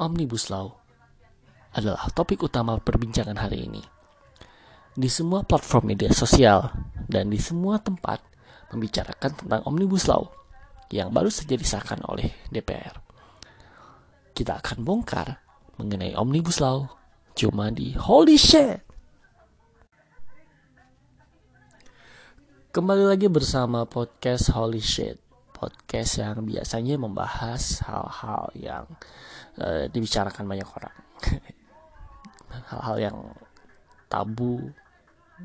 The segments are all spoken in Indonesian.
Omnibus Law adalah topik utama perbincangan hari ini. Di semua platform media sosial dan di semua tempat membicarakan tentang Omnibus Law yang baru saja disahkan oleh DPR. Kita akan bongkar mengenai Omnibus Law cuma di Holy Shit! Kembali lagi bersama podcast Holy Shit podcast yang biasanya membahas hal-hal yang uh, dibicarakan banyak orang. Hal-hal yang tabu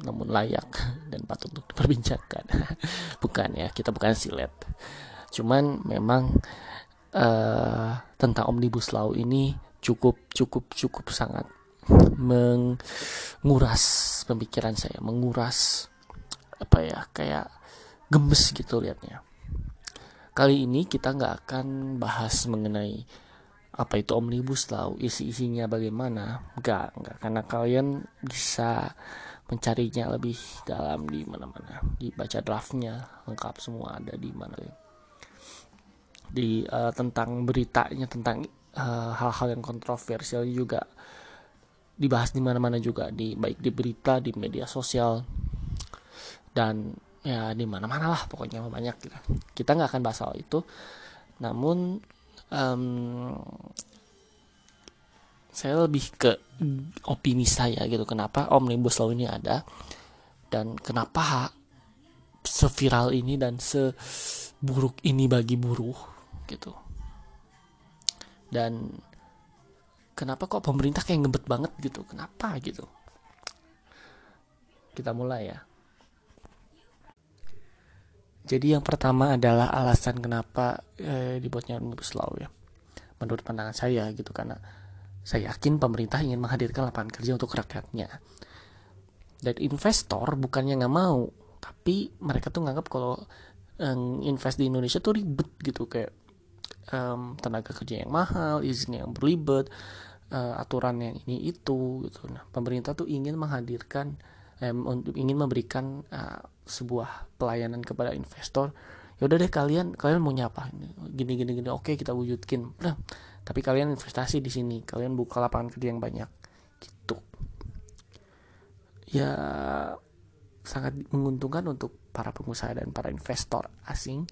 namun layak dan patut untuk diperbincangkan. Bukan ya kita bukan silet. Cuman memang uh, tentang omnibus law ini cukup cukup cukup sangat menguras pemikiran saya menguras apa ya kayak gemes gitu liatnya Kali ini kita nggak akan bahas mengenai apa itu omnibus law, isi-isinya bagaimana. Nggak, nggak karena kalian bisa mencarinya lebih dalam di mana-mana. Dibaca draftnya lengkap semua ada di mana. Di uh, tentang beritanya tentang eh, hal-hal uh, yang kontroversial juga dibahas di mana-mana juga di baik di berita di media sosial dan ya di mana mana lah pokoknya banyak. Gitu kita nggak akan bahas soal itu. Namun um, saya lebih ke opini saya gitu. Kenapa omnibus law ini ada? Dan kenapa seviral ini dan seburuk ini bagi buruh gitu. Dan kenapa kok pemerintah kayak ngebet banget gitu? Kenapa gitu? Kita mulai ya jadi yang pertama adalah alasan kenapa eh, dibuatnya omnibus law ya. Menurut pandangan saya gitu karena saya yakin pemerintah ingin menghadirkan lapangan kerja untuk rakyatnya. Dan investor bukannya nggak mau, tapi mereka tuh nganggap kalau um, invest di Indonesia tuh ribet gitu kayak um, tenaga kerja yang mahal, izin yang berlibet, uh, aturan yang ini itu gitu. Nah, pemerintah tuh ingin menghadirkan um, ingin memberikan uh, sebuah pelayanan kepada investor ya udah deh kalian kalian mau nyapa gini gini gini oke kita wujudkin. Nah tapi kalian investasi di sini kalian buka lapangan kerja yang banyak gitu. Ya sangat menguntungkan untuk para pengusaha dan para investor asing.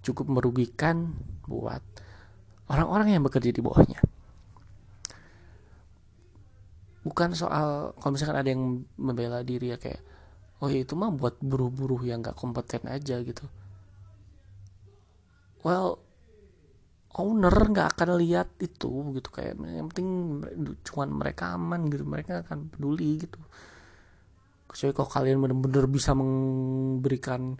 Cukup merugikan buat orang-orang yang bekerja di bawahnya bukan soal kalau misalkan ada yang membela diri ya kayak oh ya itu mah buat buruh-buruh yang gak kompeten aja gitu. Well owner nggak akan lihat itu gitu. Kayak yang penting cuman mereka aman gitu mereka akan peduli gitu. Kecuali kalau kalian benar-benar bisa memberikan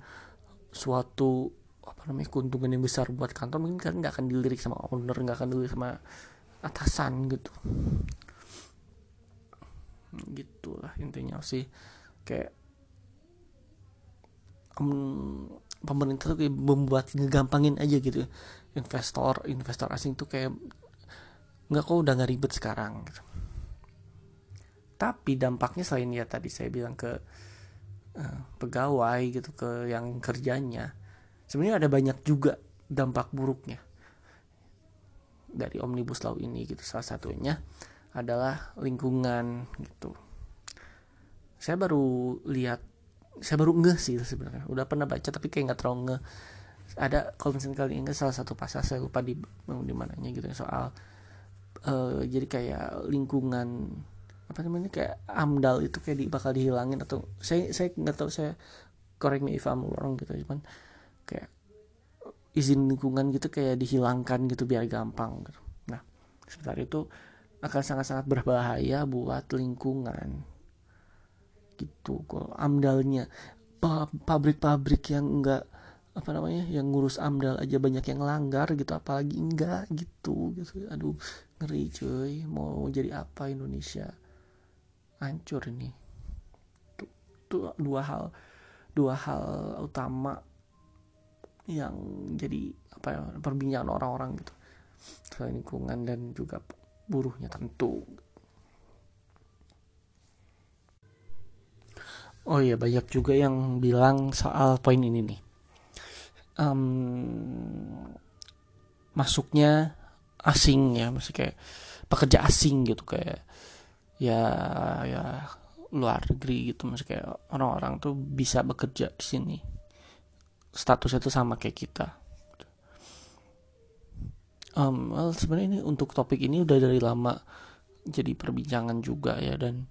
suatu apa namanya keuntungan yang besar buat kantor mungkin kalian nggak akan dilirik sama owner nggak akan dilirik sama atasan gitu gitulah intinya sih. Kayak um, pemerintah tuh kayak membuat ngegampangin aja gitu. Investor investor asing tuh kayak nggak kok udah nggak ribet sekarang gitu. tapi dampaknya selain ya tadi saya bilang ke uh, pegawai gitu ke yang kerjanya sebenarnya ada banyak juga dampak buruknya. Dari omnibus law ini gitu salah satunya adalah lingkungan gitu. Saya baru lihat saya baru ngeh sih sebenarnya. Udah pernah baca tapi kayak nggak terlalu ngeh. Ada kalau misalnya kali ingat salah satu pasal saya lupa di di mananya gitu soal uh, jadi kayak lingkungan apa namanya kayak amdal itu kayak di, bakal dihilangin atau saya saya nggak tahu saya correct me if I'm wrong gitu cuman kayak izin lingkungan gitu kayak dihilangkan gitu biar gampang gitu. nah sebentar itu akan sangat-sangat berbahaya buat lingkungan. Gitu kok amdalnya. Pabrik-pabrik yang enggak apa namanya yang ngurus amdal aja banyak yang langgar gitu apalagi enggak gitu gitu. Aduh ngeri cuy. Mau jadi apa Indonesia? Hancur ini. Tuh, tuh dua hal dua hal utama yang jadi apa ya perbincangan orang-orang gitu. Selain lingkungan dan juga buruhnya tentu. Oh iya banyak juga yang bilang soal poin ini nih. Um, masuknya asing ya masih kayak pekerja asing gitu kayak ya ya luar negeri gitu masih kayak orang-orang tuh bisa bekerja di sini. Statusnya tuh sama kayak kita um, well, sebenarnya ini untuk topik ini udah dari lama jadi perbincangan juga ya dan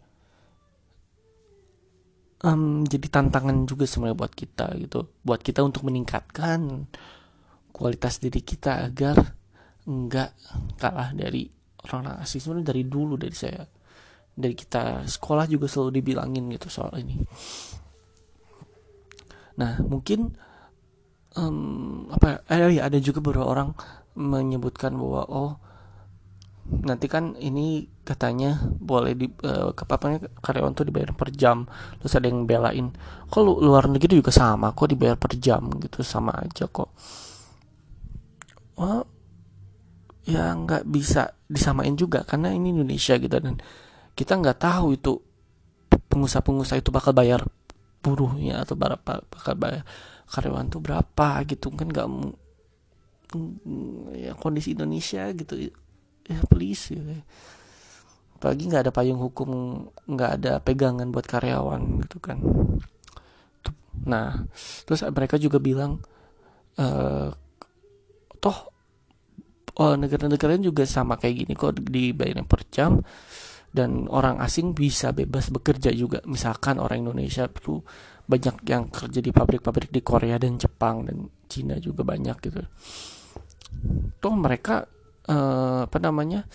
um, jadi tantangan juga sebenarnya buat kita gitu. Buat kita untuk meningkatkan kualitas diri kita agar enggak kalah dari orang-orang asing sebenarnya dari dulu dari saya dari kita sekolah juga selalu dibilangin gitu soal ini. Nah mungkin um, apa eh ya ada juga beberapa orang menyebutkan bahwa oh nanti kan ini katanya boleh di uh, karyawan tuh dibayar per jam terus ada yang belain. Kok lu, luar negeri juga sama kok dibayar per jam gitu sama aja kok. Oh ya nggak bisa disamain juga karena ini Indonesia gitu dan kita nggak tahu itu pengusaha-pengusaha itu bakal bayar buruhnya atau berapa bakal bayar karyawan tuh berapa gitu kan nggak ya kondisi Indonesia gitu. Ya please ya. apalagi nggak ada payung hukum nggak ada pegangan buat karyawan gitu kan. Nah terus mereka juga bilang e, toh oh, negara-negara juga sama kayak gini kok dibayar per jam dan orang asing bisa bebas bekerja juga. Misalkan orang Indonesia tuh banyak yang kerja di pabrik-pabrik di Korea dan Jepang dan Cina juga banyak gitu. Toh mereka uh, apa namanya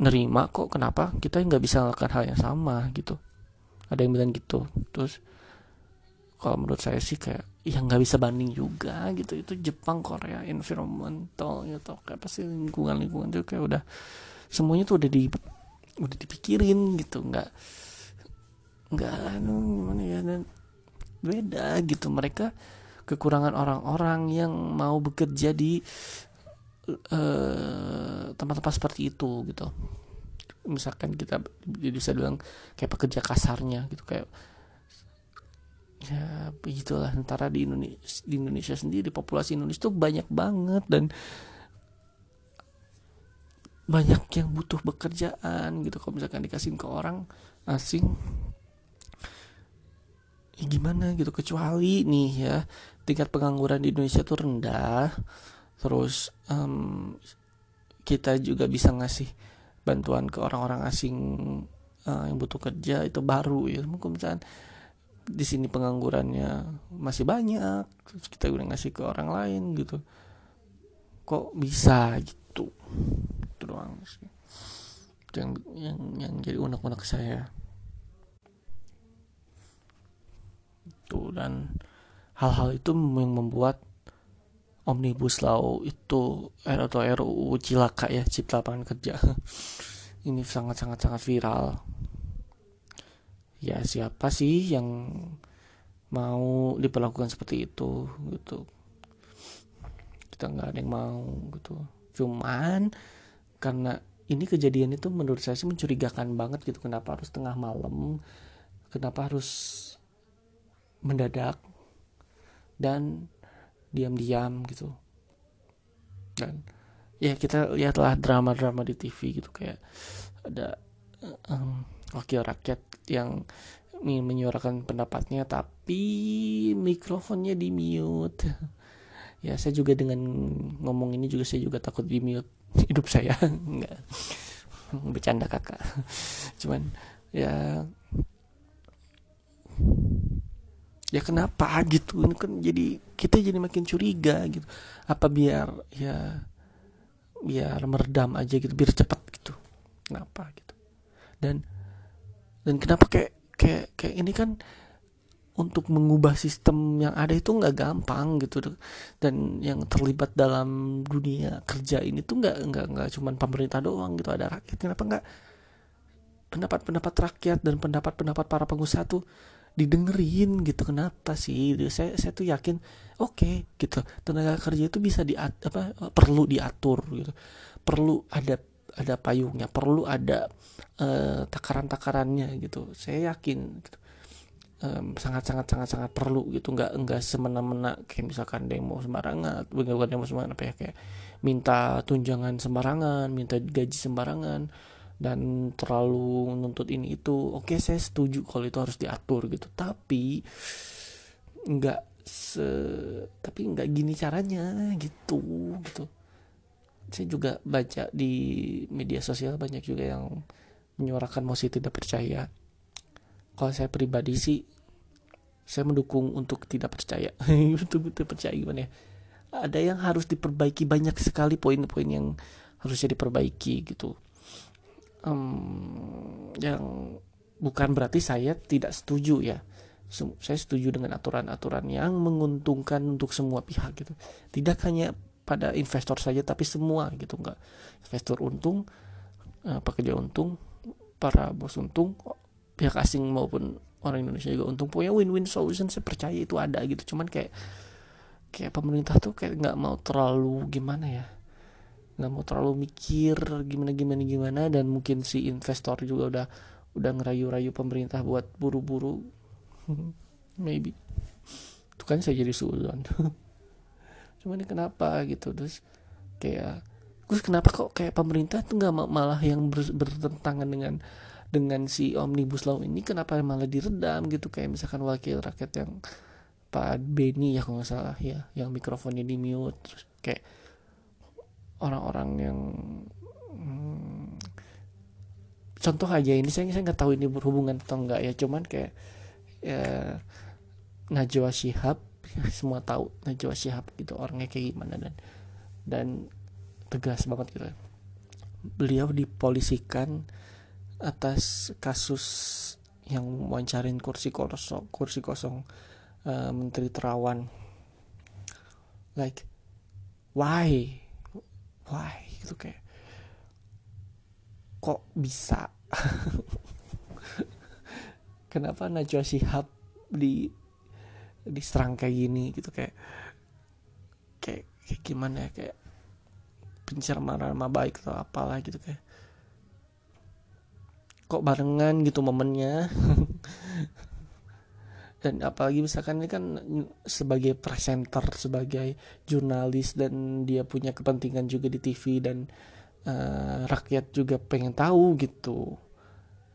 nerima kok kenapa kita nggak bisa melakukan hal yang sama gitu. Ada yang bilang gitu. Terus kalau menurut saya sih kayak ya nggak bisa banding juga gitu. Itu Jepang Korea environmental gitu. Kayak pasti lingkungan lingkungan juga kayak udah semuanya tuh udah di udah dipikirin gitu. Nggak nggak anu gimana ya dan beda gitu. Mereka kekurangan orang-orang yang mau bekerja di uh, tempat-tempat seperti itu gitu. Misalkan kita bisa bilang kayak pekerja kasarnya gitu. Kayak ya begitulah. Antara di Indonesia di Indonesia sendiri populasi Indonesia tuh banyak banget dan banyak yang butuh pekerjaan gitu. Kalau misalkan dikasih ke orang asing ya gimana gitu. Kecuali nih ya tingkat pengangguran di Indonesia tuh rendah. Terus um, kita juga bisa ngasih bantuan ke orang-orang asing uh, yang butuh kerja itu baru ya. Mungkin misalnya di sini penganggurannya masih banyak terus kita udah ngasih ke orang lain gitu. Kok bisa gitu? Itu doang sih. Yang yang yang jadi unek-unek saya. Itu dan hal-hal itu yang membuat omnibus law itu atau RUU cilaka ya cipta lapangan kerja. Ini sangat sangat sangat viral. Ya siapa sih yang mau diperlakukan seperti itu gitu? Kita nggak ada yang mau gitu. Cuman karena ini kejadian itu menurut saya sih mencurigakan banget gitu. Kenapa harus tengah malam? Kenapa harus mendadak dan diam-diam gitu. Dan ya kita lihatlah drama-drama di TV gitu kayak ada um, wakil rakyat yang ingin menyuarakan pendapatnya tapi mikrofonnya di mute. Ya saya juga dengan ngomong ini juga saya juga takut di mute hidup saya. Nggak bercanda kakak. Cuman ya ya kenapa gitu? Ini kan jadi kita jadi makin curiga gitu. Apa biar ya biar meredam aja gitu biar cepat gitu. Kenapa gitu? Dan dan kenapa kayak kayak kayak ini kan untuk mengubah sistem yang ada itu nggak gampang gitu. Dan yang terlibat dalam dunia kerja ini tuh nggak nggak nggak cuman pemerintah doang gitu ada rakyat. Kenapa nggak pendapat-pendapat rakyat dan pendapat-pendapat para pengusaha tuh didengerin gitu kenapa sih? Saya saya tuh yakin oke okay, gitu. Tenaga kerja itu bisa di apa perlu diatur gitu. Perlu ada ada payungnya perlu ada uh, takaran-takarannya gitu. Saya yakin gitu. um, sangat sangat sangat sangat perlu gitu. Nggak nggak semena-mena kayak misalkan demo sembarangan bukan demo sembarangan apa ya kayak minta tunjangan sembarangan minta gaji sembarangan dan terlalu menuntut ini itu oke saya setuju kalau itu harus diatur gitu. Tapi nggak se tapi nggak gini caranya gitu gitu. Saya juga baca di media sosial banyak juga yang menyuarakan masih tidak percaya. Kalau saya pribadi sih saya mendukung untuk tidak percaya. Untuk tidak percaya gimana ya? Ada yang harus diperbaiki banyak sekali poin-poin yang harusnya diperbaiki gitu um, yang bukan berarti saya tidak setuju ya. Saya setuju dengan aturan-aturan yang menguntungkan untuk semua pihak gitu. Tidak hanya pada investor saja tapi semua gitu enggak. Investor untung eh, pekerja untung para bos untung pihak asing maupun orang Indonesia juga untung punya win-win solution saya percaya itu ada gitu. Cuman kayak kayak pemerintah tuh kayak nggak mau terlalu gimana ya nggak mau terlalu mikir gimana gimana gimana dan mungkin si investor juga udah udah ngerayu-rayu pemerintah buat buru-buru. Maybe. Itu kan saya jadi suudon cuman ini kenapa gitu terus kayak terus kenapa kok kayak pemerintah tuh nggak malah yang ber, bertentangan dengan dengan si omnibus law ini kenapa malah diredam gitu? Kayak misalkan wakil rakyat yang Pak Beni ya kalau nggak salah ya yang mikrofonnya di mute terus kayak orang-orang yang hmm, contoh aja ini saya saya nggak tahu ini berhubungan atau enggak ya. Cuman kayak ya, Najwa Shihab semua tahu Najwa Shihab gitu orangnya kayak gimana dan dan tegas banget gitu. Beliau dipolisikan atas kasus yang wawancarin kursi kosong kursi kosong uh, menteri terawan. Like why why? Gitu kayak kok bisa? Kenapa Najwa Shihab di diserang kayak gini? Gitu kayak kayak kayak gimana ya kayak pencemaran nama baik atau apalah gitu kayak kok barengan gitu momennya dan apalagi misalkan ini kan sebagai presenter sebagai jurnalis dan dia punya kepentingan juga di TV dan uh, rakyat juga pengen tahu gitu.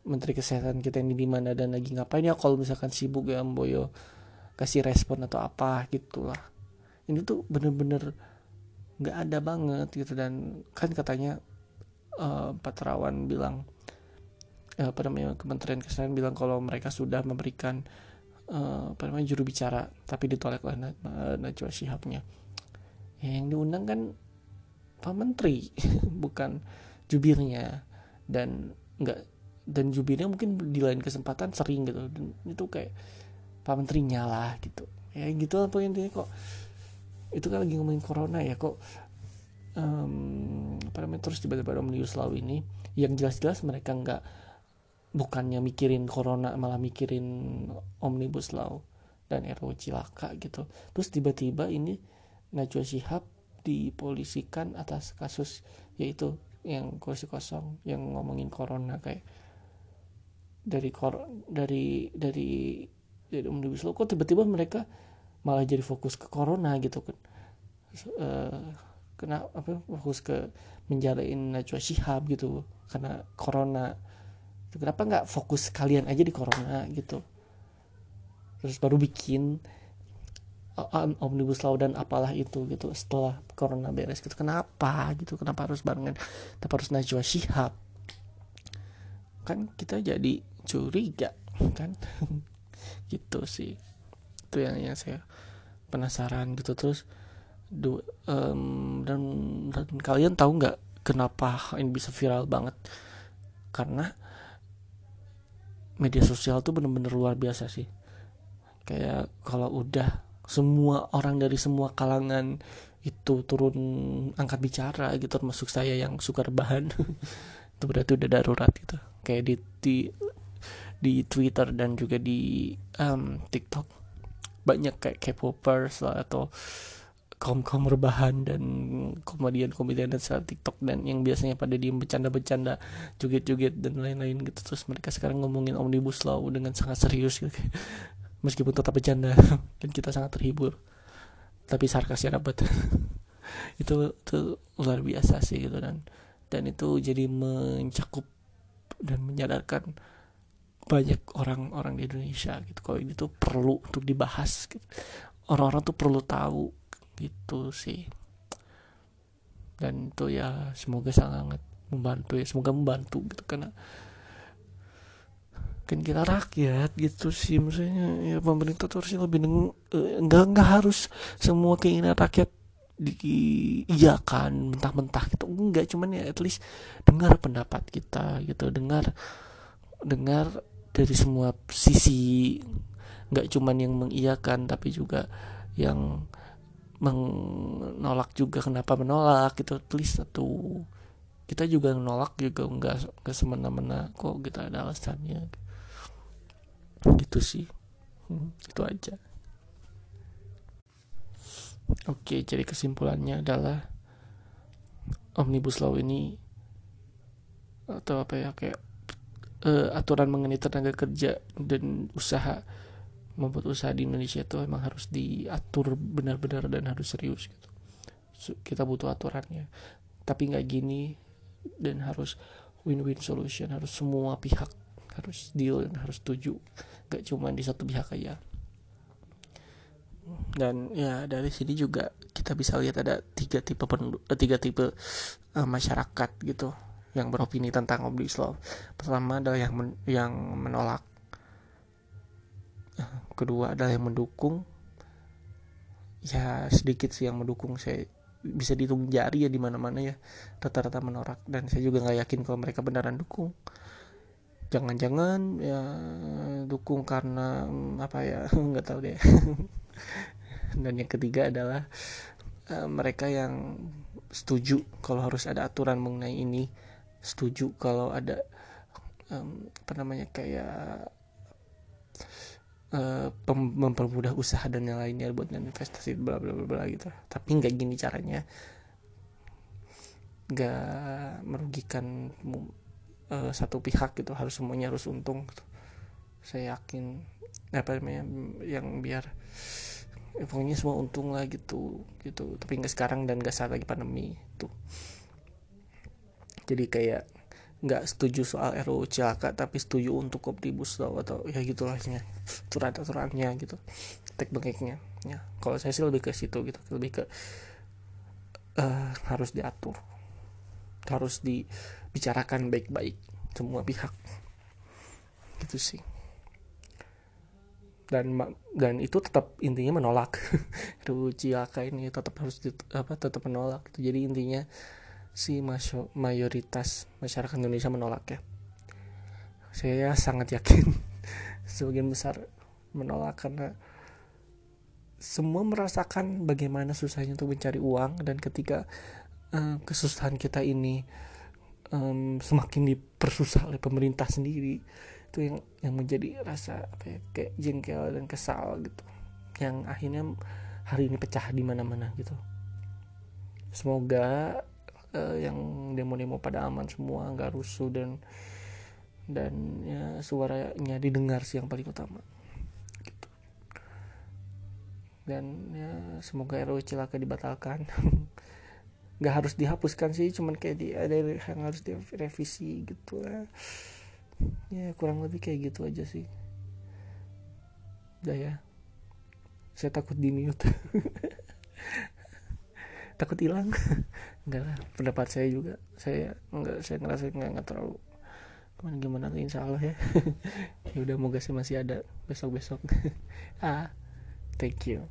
Menteri kesehatan kita ini di mana dan lagi ngapain ya kalau misalkan sibuk ya Boyo kasih respon atau apa gitulah. Ini tuh bener-bener nggak ada banget gitu dan kan katanya uh, Pak Terawan bilang uh, apa namanya Kementerian Kesehatan bilang kalau mereka sudah memberikan uh, apa namanya juru bicara tapi ditolak oleh Najwa Shihabnya. Ya, yang diundang kan Pak Menteri bukan jubirnya. Dan enggak dan jubirnya mungkin di lain kesempatan sering gitu. Dan itu kayak Pak Menterinya lah gitu. Ya gitu apa intinya kok. Itu kan lagi ngomongin corona ya kok um, apa namanya terus tiba-tiba omnibus law ini. Yang jelas-jelas mereka nggak bukannya mikirin corona malah mikirin omnibus law dan RUU cilaka gitu. Terus tiba-tiba ini Najwa Shihab dipolisikan atas kasus yaitu yang kursi kosong yang ngomongin corona kayak dari kor dari dari dari omnibus law. Kok tiba-tiba mereka malah jadi fokus ke corona gitu kan? Uh, kena apa fokus ke menjalain Najwa Shihab gitu karena corona kenapa nggak fokus kalian aja di corona gitu? Terus baru bikin omnibus law dan apalah itu gitu setelah corona beres gitu. Kenapa gitu? Kenapa harus barengan? Kenapa harus Najwa Shihab? Kan kita jadi curiga kan? Gitu sih. Itu yang yang saya penasaran gitu. Terus du, um, dan, dan kalian tahu nggak kenapa ini bisa viral banget? Karena media sosial tuh bener-bener luar biasa sih. Kayak kalau udah semua orang dari semua kalangan itu turun angkat bicara gitu termasuk saya yang suka rebahan itu berarti udah darurat gitu. Kayak di di, di Twitter dan juga di um, TikTok banyak kayak K-popers atau kaum rebahan dan komedian komedian dan saat TikTok dan yang biasanya pada diem bercanda-bercanda joget-joget dan lain-lain gitu terus mereka sekarang ngomongin omnibus law dengan sangat serius gitu. meskipun tetap bercanda dan kita sangat terhibur tapi sarkasnya dapat itu itu luar biasa sih gitu dan dan itu jadi mencakup dan menyadarkan banyak orang-orang di Indonesia gitu kalau ini tuh perlu untuk dibahas gitu. orang-orang tuh perlu tahu gitu sih. Dan itu ya semoga sangat membantu ya semoga membantu gitu karena kan kita rakyat gitu sih maksudnya ya pemerintah tuh harusnya lebih deng eh, enggak enggak harus semua keinginan rakyat diiyakan mentah-mentah gitu enggak cuman ya at least dengar pendapat kita gitu dengar dengar dari semua sisi nggak cuman yang mengiyakan tapi juga yang menolak juga kenapa menolak gitu. Least satu kita juga menolak juga enggak ke semena-mena kok kita ada alasannya. Gitu sih. Hmm, itu aja. Oke, jadi kesimpulannya adalah omnibus law ini atau apa ya kayak uh, aturan mengenai tenaga kerja dan usaha membuat usaha di Indonesia itu emang harus diatur benar-benar dan harus serius gitu. Kita butuh aturannya. Tapi nggak gini dan harus win-win solution, harus semua pihak harus deal dan harus setuju. Gak cuma di satu pihak aja dan ya dari sini juga kita bisa lihat ada tiga tipe penduduk eh, tiga tipe uh, masyarakat gitu yang beropini tentang omnibus law pertama adalah yang men yang menolak kedua adalah yang mendukung. Ya sedikit sih yang mendukung. Saya bisa dihitung jari ya di mana-mana ya rata-rata menolak. Dan saya juga nggak yakin kalau mereka beneran dukung. Jangan-jangan ya dukung karena hmm, apa ya nggak tahu deh. Dan yang ketiga adalah uh, mereka yang setuju kalau harus ada aturan mengenai ini. Setuju kalau ada um, apa namanya kayak uh, mempermudah usaha dan yang lainnya buat investasi bla bla bla bla gitu. Tapi nggak gini caranya. Nggak merugikan uh, satu pihak gitu. Harus semuanya harus untung gitu. saya yakin apa namanya yang biar ya pokoknya semua untung lah gitu gitu. Tapi nggak sekarang dan nggak saat lagi pandemi tuh. Jadi kayak nggak setuju soal RUU Cilaka tapi setuju untuk omnibus law atau ya gitulah ya aturan aturannya gitu. Tek bengeknya ya. Kalau saya sih lebih ke situ gitu lebih ke uh, harus diatur. Harus dibicarakan baik-baik semua pihak. Gitu sih. Dan dan itu tetap intinya menolak. RUU Cilaka ini tetap harus di, apa tetap menolak. Jadi intinya si mayoritas masyarakat Indonesia menolak ya. Saya sangat yakin sebagian besar menolak karena semua merasakan bagaimana susahnya untuk mencari uang dan ketika um, kesusahan kita ini um, semakin dipersusah oleh pemerintah sendiri itu yang yang menjadi rasa apa ya, kayak jengkel dan kesal gitu. Yang akhirnya hari ini pecah di mana-mana gitu. Semoga uh, yang demo-demo pada aman semua nggak rusuh dan dan ya suaranya didengar sih yang paling utama. Gitu. dan ya semoga RUU Cilaka dibatalkan. Nggak harus dihapuskan sih cuman kayak di ada yang harus direvisi gitu lah. Ya kurang lebih kayak gitu aja sih. Udah ya. Saya takut di mute takut hilang enggak lah pendapat saya juga. Saya enggak saya ngerasa enggak, enggak terlalu gimana gimana insya Allah ya. Ya udah moga sih masih ada besok besok ah thank you